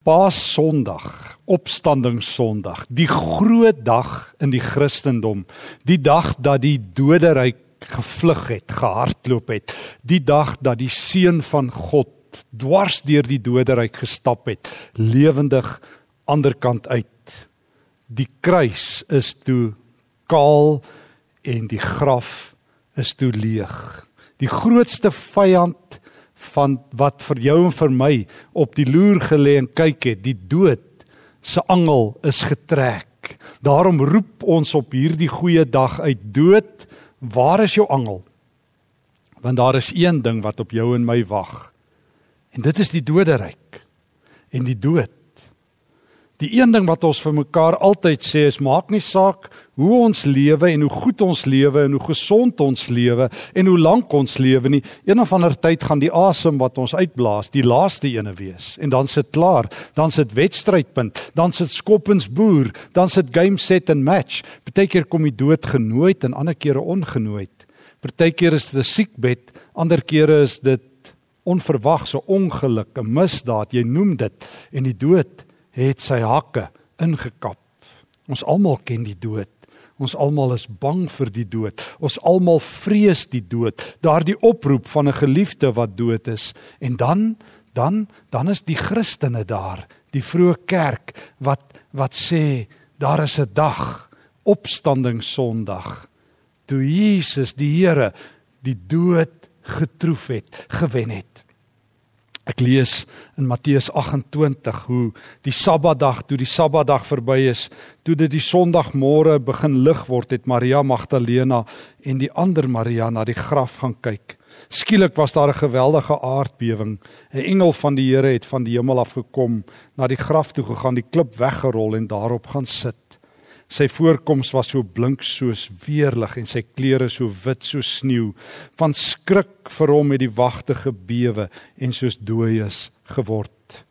Paas Sondag, Opstandingssondag, die groot dag in die Christendom, die dag dat die doderyk gevlug het, gehardloop het, die dag dat die seun van God dwars deur die doderyk gestap het, lewendig aanderkant uit. Die kruis is toe kaal en die graf is toe leeg. Die grootste vyand van wat vir jou en vir my op die loer gelê en kyk het, die dood se angel is getrek. Daarom roep ons op hierdie goeie dag uit dood, waar is jou angel? Want daar is een ding wat op jou en my wag. En dit is die doderyk en die dood. Die een ding wat ons vir mekaar altyd sê is maak nie saak hoe ons lewe en hoe goed ons lewe en hoe gesond ons lewe en hoe lank ons lewe nie. Een of ander tyd gaan die asem wat ons uitblaas die laaste ene wees en dan sit klaar, dan sit wedstrydpunt, dan sit skoppensboer, dan sit game set en match. Partykeer kom die dood genooid en ander kere ongenooid. Partykeer is dit 'n siekbed, ander kere is dit onverwagse ongeluk, 'n misdaad, jy noem dit en die dood het sy hakke ingekap. Ons almal ken die dood. Ons almal is bang vir die dood. Ons almal vrees die dood. Daardie oproep van 'n geliefde wat dood is en dan dan dan is die Christene daar, die vroeë kerk wat wat sê daar is 'n dag, opstanding Sondag, toe Jesus die Here die dood getroof het, gewen het. Ek lees in Matteus 28 hoe die Sabbatdag, toe die Sabbatdag verby is, toe dit die Sondagmôre begin lig word, het Maria Magdalena en die ander Maria na die graf gaan kyk. Skielik was daar 'n geweldige aardbewing. 'n Engel van die Here het van die hemel af gekom, na die graf toe gegaan, die klip weggerol en daarop gaan sit. Sy voorkoms was so blink soos weerlig en sy klere so wit soos sneeu. Van skrik vir hom het die wagte gebewe en soos dooies geword.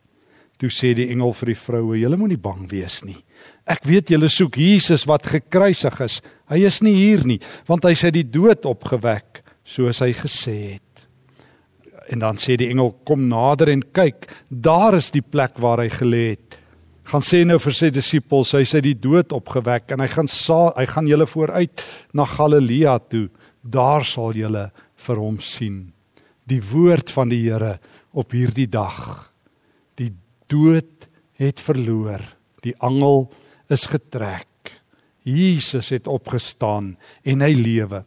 Toe sê die engel vir die vroue: "Julle moenie bang wees nie. Ek weet julle soek Jesus wat gekruisig is. Hy is nie hier nie, want hy sê die dood opgewek, soos hy gesê het." En dan sê die engel: "Kom nader en kyk. Daar is die plek waar hy gelê het." Gaan sê nou vir sy disippels, hy sê die dood opgewek en hy gaan sa, hy gaan julle vooruit na Galilea toe. Daar sal julle vir hom sien. Die woord van die Here op hierdie dag. Die dood het verloor. Die angel is getrek. Jesus het opgestaan en hy lewe.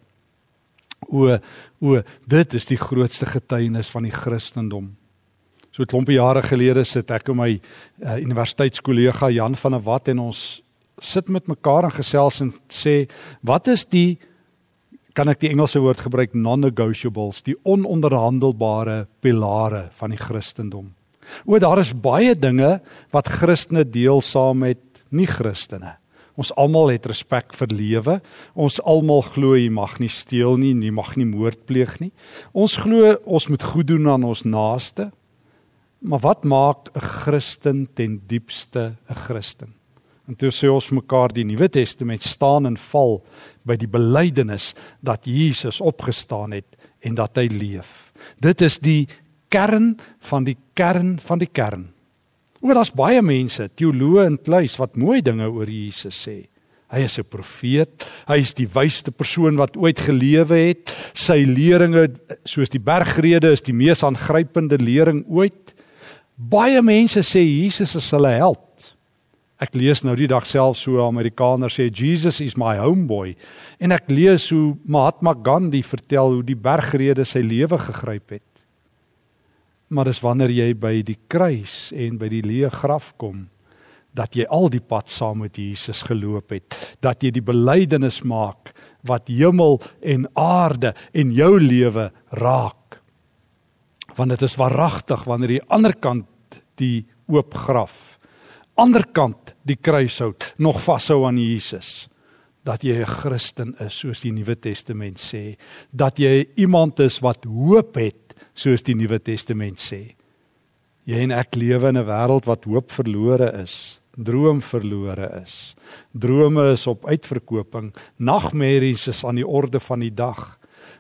O o dit is die grootste getuienis van die Christendom. So 'n klompie jare gelede sit ek en my uh, universiteitskollega Jan van der Walt en ons sit met mekaar en gesels en sê wat is die kan ek die Engelse woord gebruik non-negotiables, die ononderhandelbare pilare van die Christendom. O daar is baie dinge wat Christene deel saam met nie-Christene. Ons almal het respek vir lewe. Ons almal glo jy mag nie steel nie, jy mag nie moord pleeg nie. Ons glo ons moet goed doen aan ons naaste. Maar wat maak 'n Christen ten diepste 'n Christen? En toe sê ons mekaar die Nuwe Testament staan en val by die belydenis dat Jesus opgestaan het en dat hy leef. Dit is die kern van die kern van die kern. Oor daar's baie mense, teoloë en kluis wat mooi dinge oor Jesus sê. Hy is 'n profeet, hy is die wysste persoon wat ooit gelewe het. Sy leringe soos die bergrede is die mees aangrypende lering ooit. Baie mense sê Jesus is hulle held. Ek lees nou die dag self so 'n Amerikaner sê Jesus is my homeboy en ek lees hoe Mahatma Gandhi vertel hoe die bergrede sy lewe gegryp het. Maar dis wanneer jy by die kruis en by die leë graf kom dat jy al die pad saam met Jesus geloop het, dat jy die belydenis maak wat hemel en aarde en jou lewe raak want dit is waaragtig wanneer jy ander kant die oop graf ander kant die kruishout nog vashou aan Jesus. Dat jy 'n Christen is soos die Nuwe Testament sê. Dat jy iemand is wat hoop het soos die Nuwe Testament sê. Jy en ek lewe in 'n wêreld wat hoop verlore is droom verlore is. Drome is op uitverkoping nagmerries is aan die orde van die dag.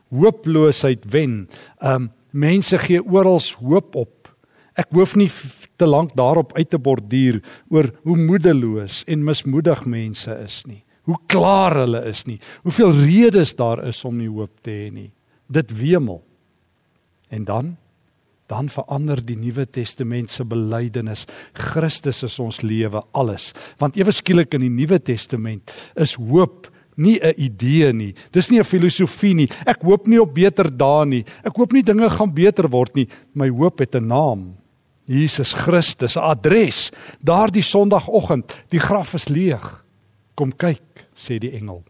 Hooploosheid wen. Um, Mense gee oral hoop op. Ek hoef nie te lank daarop uit te borduur oor hoe moedeloos en mismoedig mense is nie. Hoe klaar hulle is nie. Hoeveel redes daar is om nie hoop te hê nie. Dit wemel. En dan dan verander die Nuwe Testament se belydenis. Christus is ons lewe, alles. Want ewe skielik in die Nuwe Testament is hoop nie 'n idee nie. Dis nie 'n filosofie nie. Ek hoop nie op beter dae nie. Ek hoop nie dinge gaan beter word nie. My hoop het 'n naam. Jesus Christus, 'n adres. Daardie Sondagoggend, die graf is leeg. Kom kyk, sê die engel.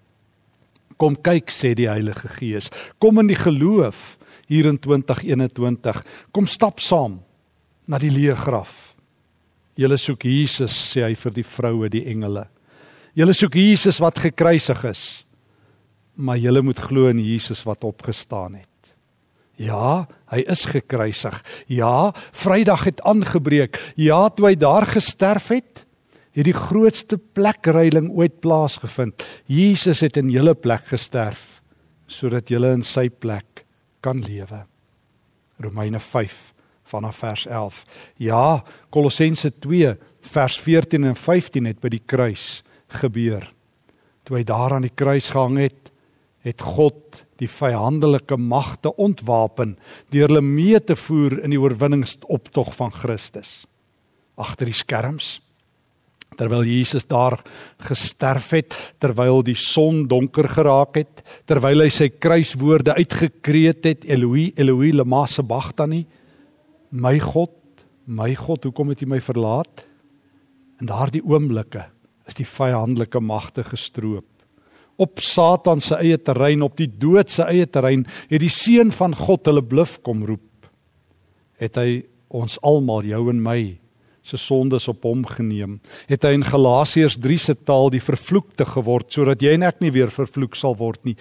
Kom kyk, sê die Heilige Gees. Kom in die geloof hier in 2021. Kom stap saam na die leë graf. Julle soek Jesus, sê hy vir die vroue, die engele. Julle soek Jesus wat gekruisig is. Maar julle moet glo in Jesus wat opgestaan het. Ja, hy is gekruisig. Ja, Vrydag het aangebreek. Ja, toe hy daar gesterf het, het die grootste plekreiling ooit plaasgevind. Jesus het in julle plek gesterf sodat julle in sy plek kan lewe. Romeine 5 vanaf vers 11. Ja, Kolossense 2 vers 14 en 15 het by die kruis gebeur. Toe hy daar aan die kruis gehang het, het God die vyandelike magte ontwapen deur hulle mee te voer in die oorwinningsoptog van Christus. Agter die skerms terwyl Jesus daar gesterf het, terwyl die son donker geraak het, terwyl hy sy kruiswoorde uitgekreet het, Eloi, Eloi, lama sabachthani, my God, my God, hoekom het U my verlaat? In daardie oomblikke is die vyandelike magte gestroop. Op Satan se eie terrein, op die dood se eie terrein, het die seun van God hulle bluf kom roep. Het hy ons almal, jou en my, se sondes op hom geneem. Het hy in Galasiërs 3 se taal die vervloekte geword sodat jy en ek nie weer vervloek sal word nie.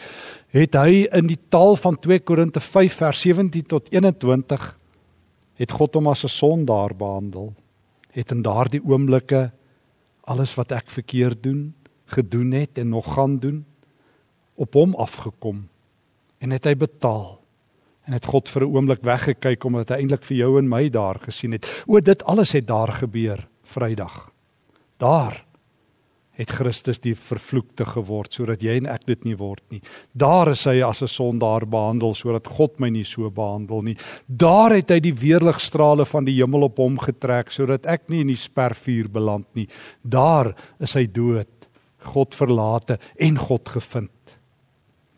Het hy in die taal van 2 Korinte 5 vers 17 tot 21 het God hom as 'n sondaar behandel. Het in daardie oomblikke alles wat ek verkeerd doen, gedoen het en nog gaan doen op hom afgekom en het hy betaal en het God vir 'n oomblik weggekyk omdat hy eintlik vir jou en my daar gesien het. O dit alles het daar gebeur Vrydag. Daar het Christus die vervloekte geword sodat jy en ek dit nie word nie. Daar is hy as 'n sondaar behandel sodat God my nie so behandel nie. Daar het hy die weerligstrale van die hemel op hom getrek sodat ek nie in die spervuur beland nie. Daar is hy dood, God verlate en God gevind.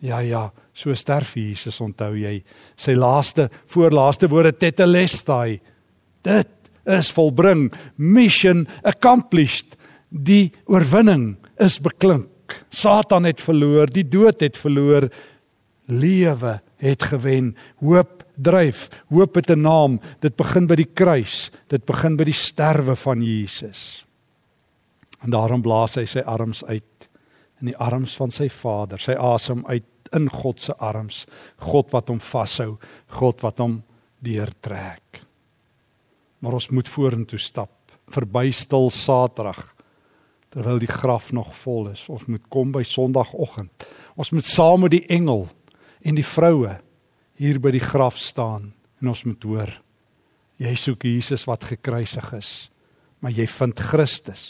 Ja ja, so sterf Jesus, onthou jy. Sy laaste voorlaaste woorde tetelestai. Dit is volbring, mission accomplished. Die oorwinning is beklink. Satan het verloor, die dood het verloor. Lewe het gewen. Hoop dryf. Hoop het 'n naam. Dit begin by die kruis. Dit begin by die sterwe van Jesus. En daarom blaas hy sy arms uit in die arms van sy Vader, sy asem uit in God se arms, God wat hom vashou, God wat hom deurtrek. Maar ons moet vorentoe stap, verby stil Saterdag terwyl die graf nog vol is. Ons moet kom by Sondagoggend. Ons moet saam met die engel en die vroue hier by die graf staan en ons moet hoor jy soek Jesus wat gekruisig is, maar jy vind Christus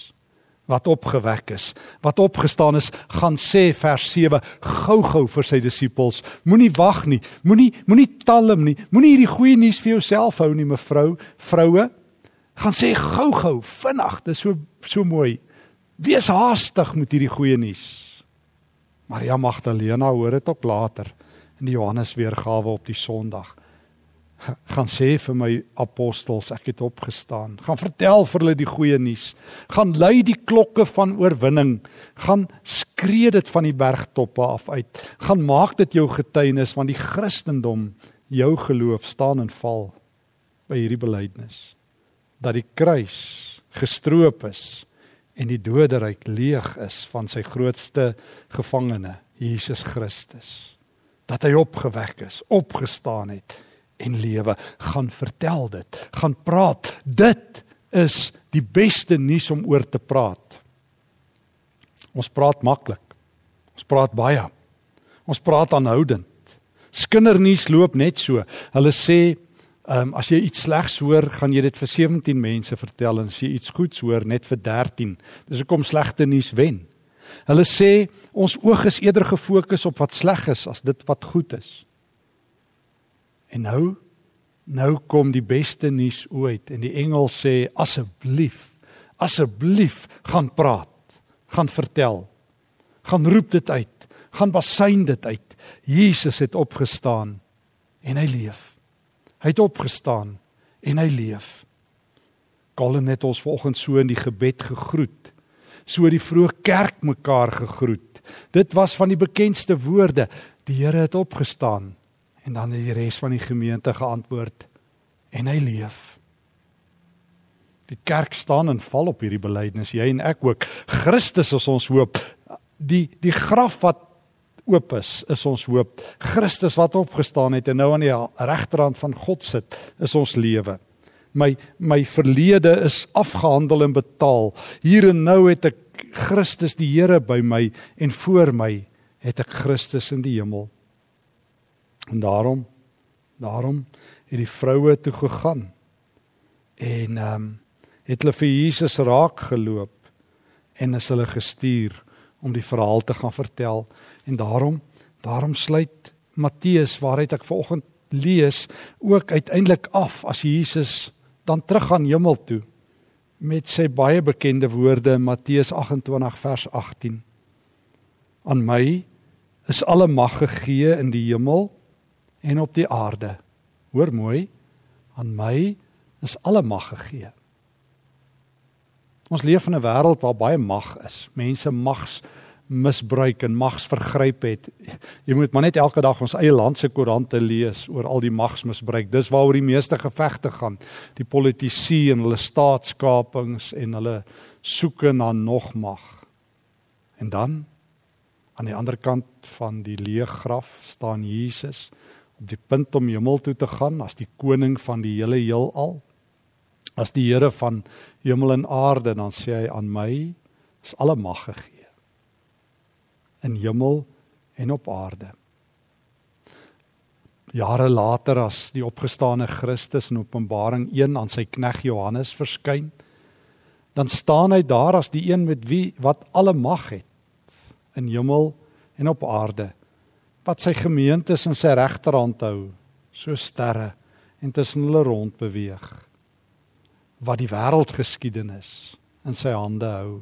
wat opgewek is, wat opgestaan is, gaan sê vers 7 gou-gou vir sy disippels, moenie wag nie, moenie moenie talm nie, moenie hierdie goeie nuus vir jouself hou nie mevrou, vroue, gaan sê gou-gou, vinnig, dis so so mooi. Wees haastig met hierdie goeie nuus. Maria Magdalena hoor dit ook later in die Johannes weergawe op die Sondag gaan sê vir my apostels ek het opgestaan. Gaan vertel vir hulle die goeie nuus. Gaan lui die klokke van oorwinning. Gaan skree dit van die bergtoppe af uit. Gaan maak dit jou getuienis want die Christendom, jou geloof staan en val by hierdie belydenis dat die kruis gestroop is en die doderyk leeg is van sy grootste gevangene, Jesus Christus. Dat hy opgewek is, opgestaan het en lewe. Gaan vertel dit gaan praat. Dit is die beste nuus om oor te praat. Ons praat maklik. Ons praat baie. Ons praat aanhoudend. Skindernuus loop net so. Hulle sê Ehm um, as jy iets slegs hoor, gaan jy dit vir 17 mense vertel en as jy iets goeds hoor, net vir 13. Dis hoekom slegte nuus wen. Hulle sê ons oog is eerder gefokus op wat sleg is as dit wat goed is. En nou nou kom die beste nuus ooit en die engel sê asseblief asseblief gaan praat, gaan vertel. Gaan roep dit uit, gaan basyn dit uit. Jesus het opgestaan en hy leef. Hy het opgestaan en hy leef. Colin het ons vanoggend so in die gebed gegroet. So die vroeë kerk mekaar gegroet. Dit was van die bekendste woorde. Die Here het opgestaan en dan het die res van die gemeente geantwoord en hy leef. Die kerk staan en val op hierdie belydenis, jy en ek ook. Christus is ons hoop. Die die graf wat oop is, is ons hoop. Christus wat opgestaan het en nou aan die regterhand van God sit, is ons lewe. My my verlede is afgehandel en betaal. Hier en nou het ek Christus die Here by my en voor my het ek Christus in die hemel. En daarom daarom het die vroue toe gegaan en ehm um, het hulle vir Jesus raak geloop en is hulle gestuur om die verhaal te gaan vertel. En daarom daarom sluit Matteus waaruit ek vanoggend lees ook uiteindelik af as Jesus dan terug aan hemel toe met sy baie bekende woorde in Matteus 28 vers 18 aan my is alle mag gegee in die hemel en op die aarde. Hoor mooi aan my is alle mag gegee Ons leef in 'n wêreld waar baie mag is. Mense mags misbruik en magsvergryp het. Jy moet maar net elke dag ons eie land se koerante lees oor al die magsmisbruik. Dis waaroor die meeste gevegte gaan. Die politici en hulle staatskapings en hulle soeke na nog mag. En dan aan die ander kant van die leë graf staan Jesus op die punt om hemel toe te gaan as die koning van die hele heelal as die Here van hemel en aarde dan sê hy aan my is alle mag gegee in hemel en op aarde. Jare later as die opgestane Christus in Openbaring 1 aan sy knegg Johannes verskyn dan staan hy daar as die een met wie wat alle mag het in hemel en op aarde wat sy gemeentes in sy regterhand hou so sterre en tussen hulle rond beweeg wat die wêreldgeskiedenis in sy hande hou.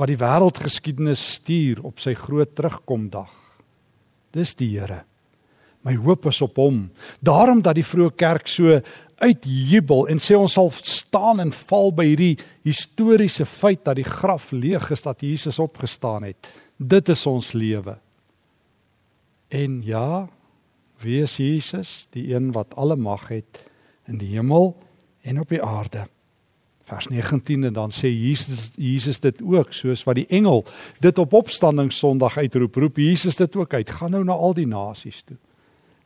Wat die wêreldgeskiedenis stuur op sy groot terugkomdag. Dis die Here. My hoop is op hom. Daarom dat die vroeë kerk so uitjubel en sê ons sal staan en val by hierdie historiese feit dat die graf leeg is dat Jesus opgestaan het. Dit is ons lewe. En ja, wie is Jesus? Die een wat alle mag het in die hemel en op die aarde. Vers 19 en dan sê Jesus Jesus dit ook soos wat die engel dit op opstanding Sondag uitroep, roep Jesus dit ook uit. Gaan nou na al die nasies toe.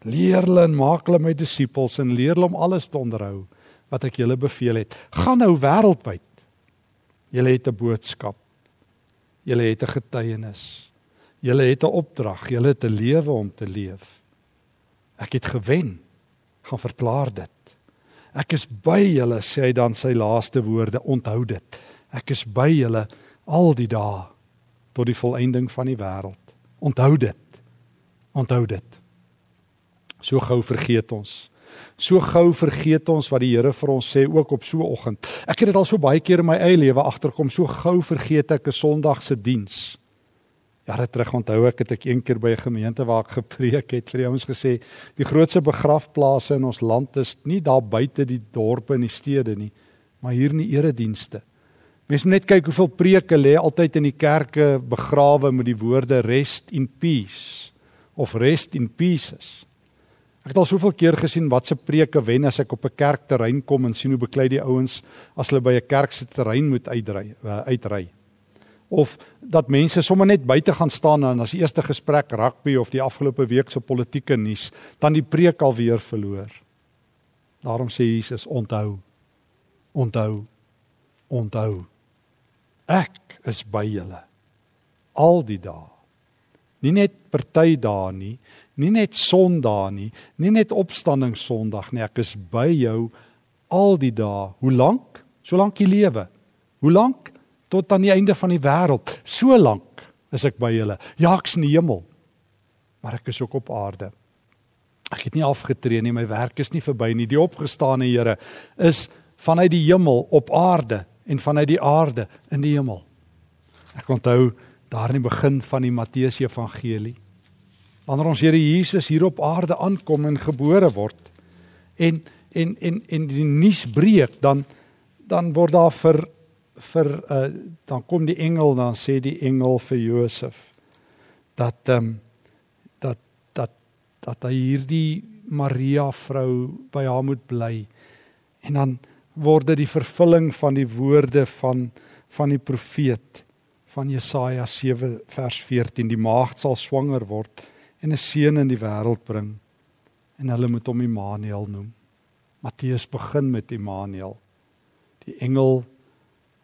Leer hulle en maak hulle my disippels en leer hulle om alles te onderhou wat ek julle beveel het. Gaan nou wêreldwyd. Julle het 'n boodskap. Julle het 'n getuienis. Julle het 'n opdrag. Julle het 'n lewe om te leef. Ek het gewen. Gaan verklaar dit. Ek is by julle sê hy dan sy laaste woorde onthou dit. Ek is by julle al die dae tot die volëinding van die wêreld. Onthou dit. Onthou dit. So gou vergeet ons. So gou vergeet ons wat die Here vir ons sê ook op so 'n oggend. Ek het dit al so baie keer in my eie lewe agterkom. So gou vergeet ek 'n Sondag se diens. Jare terug onthou ek het ek een keer by 'n gemeente waar ek gepreek het vir ouens gesê die grootste begrafplase in ons land is nie daar buite die dorpe en die stede nie, maar hier in die eredienste. Mens moet net kyk hoeveel preke lê altyd in die kerke begrawe met die woorde rest in peace of rest in pieces. Ek het al soveel keer gesien wat se preke wen as ek op 'n kerkterrein kom en sien hoe beklei die ouens as hulle by 'n kerk se terrein moet uitry uh, uitry of dat mense sommer net buite gaan staan en as eerste gesprek rugby of die afgelope week se politieke nuus dan die preek alweer verloor. Daarom sê Jesus onthou. Onthou. Onthou. Ek is by julle al die dae. Nie net party dae nie, Nie net Sondag nie, nie net opstanding Sondag nie. Ek is by jou al die dae. Hoe lank? Solank jy lewe. Hoe lank? Tot aan die einde van die wêreld. So lank is ek by julle. Ja, ek's in die hemel. Maar ek is ook op aarde. Ek het nie afgetree nie, my werk is nie verby nie. Die opgestane Here is vanuit die hemel op aarde en vanuit die aarde in die hemel. Ek onthou daar in die begin van die Matteus Evangelie wanneer ons Here Jesus hier op aarde aankom en gebore word en en en en die nuus breek dan dan word daar vir vir uh, dan kom die engel dan sê die engel vir Josef dat ehm um, dat hy hierdie Maria vrou by haar moet bly. En dan word dit die vervulling van die woorde van van die profeet van Jesaja 7 vers 14 die maagd sal swanger word en 'n seun in die wêreld bring en hulle moet hom Immanuel noem. Matteus begin met Immanuel. Die engel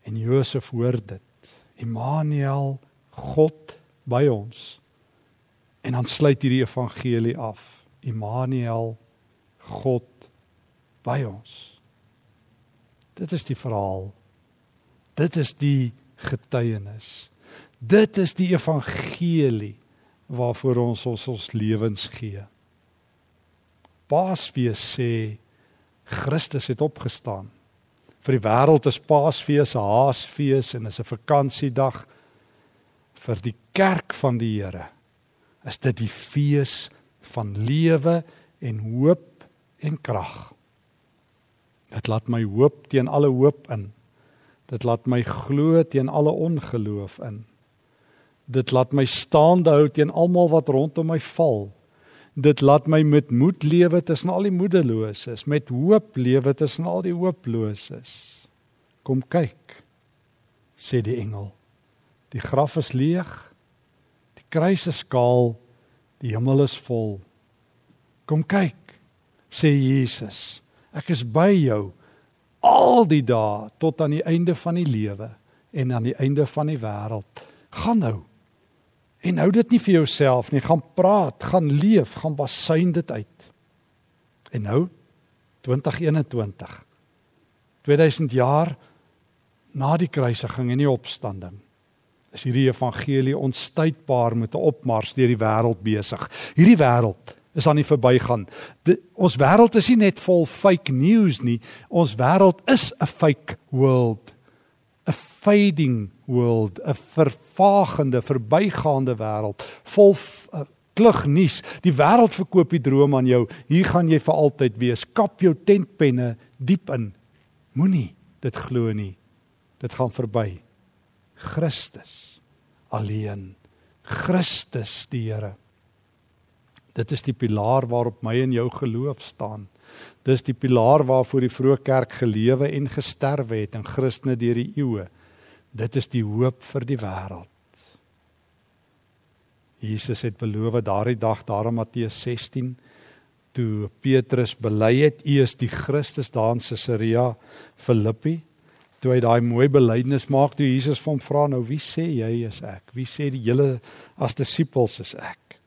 en Josef hoor dit. Immanuel, God by ons. En dan sluit hierdie evangelie af. Immanuel, God by ons. Dit is die verhaal. Dit is die getuienis. Dit is die evangelie waarvoor ons ons ons lewens gee. Paasfees sê Christus het opgestaan. Vir die wêreld is Paasfees 'n haasfees en is 'n vakansiedag vir die kerk van die Here is dit die fees van lewe en hoop en krag. Dit laat my hoop teen alle hoop in. Dit laat my glo teen alle ongeloof in. Dit laat my staande hou teen almal wat rondom my val. Dit laat my met moed lewe tussen al die moedeloses, met hoop lewe tussen al die hooploses. Kom kyk, sê die engel. Die graf is leeg kruis is kaal, die hemel is vol. Kom kyk, sê Jesus. Ek is by jou al die dae tot aan die einde van die lewe en aan die einde van die wêreld. Gaan nou. En hou dit nie vir jouself nie, gaan praat, gaan leef, gaan basuin dit uit. En nou 2021. 2000 jaar na die kruisiging en die opstanding is hierdie evangelie onstuitbaar met 'n opmars deur die wêreld besig. Hierdie wêreld is aan die verbygaan. Ons wêreld is nie net vol fake news nie. Ons wêreld is 'n fake world. 'n fading world, 'n vervagende, verbygaande wêreld vol uh, klug nuus. Die wêreld verkoop die droom aan jou. Hier gaan jy vir altyd wees. Kap jou tentpenne diep in. Moenie dit glo nie. Dit gaan verby. Christus alleen. Christus die Here. Dit is die pilaar waarop my en jou geloof staan. Dis die pilaar waarvoor die vroeë kerk gelewe en gesterwe het in Christene deur die eeue. Dit is die hoop vir die wêreld. Jesus het beloof daardie dag daar in Matteus 16 toe Petrus bely het u is die Christus daar in Caesarea Philippi toe hy daai mooi belydenis maak toe Jesus van hom vra nou wie sê jy is ek? Wie sê die hele as disippels is ek?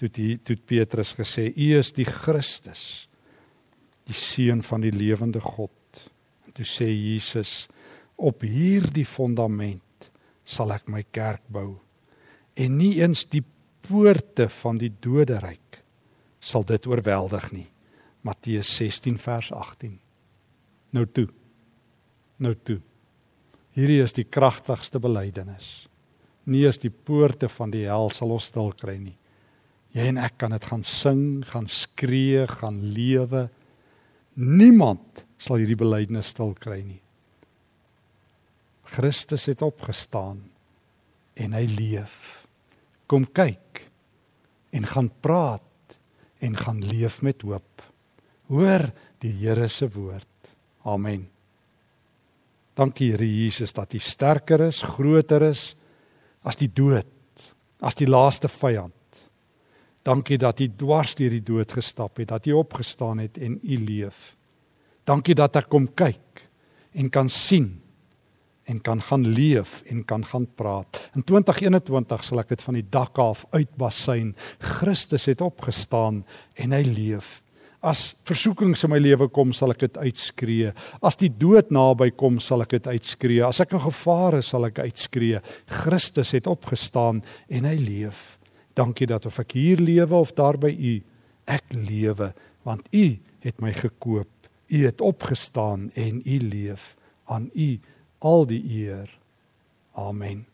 Toe die toe Petrus gesê u is die Christus die seun van die lewende God. En toe sê Jesus op hierdie fondament sal ek my kerk bou en nie eens die poorte van die doderyk sal dit oorweldig nie Matteus 16 vers 18 nou toe nou toe. Hierdie is die kragtigste belydenis. Nie is die poorte van die hel sal ons stil kry nie. Jy en ek kan dit gaan sing, gaan skree, gaan lewe. Niemand sal hierdie belydenis stil kry nie. Christus het opgestaan en hy leef. Kom kyk en gaan praat en gaan leef met hoop. Hoor die Here se woord. Amen. Dankie Here Jesus dat U sterker is, groter is as die dood, as die laaste vyand. Dankie dat U dwars deur die dood gestap het, dat U opgestaan het en U leef. Dankie dat ek kom kyk en kan sien en kan gaan leef en kan gaan praat. In 2021 sal ek dit van die dak af uitbasyn. Christus het opgestaan en hy leef. As versoekings in my lewe kom, sal ek dit uitskree. As die dood naby kom, sal ek dit uitskree. As ek in gevaar is, sal ek uitskree. Christus het opgestaan en hy leef. Dankie dat of ek hier lewe of daar by u, ek lewe want u het my gekoop. U het opgestaan en u leef aan u al die eer. Amen.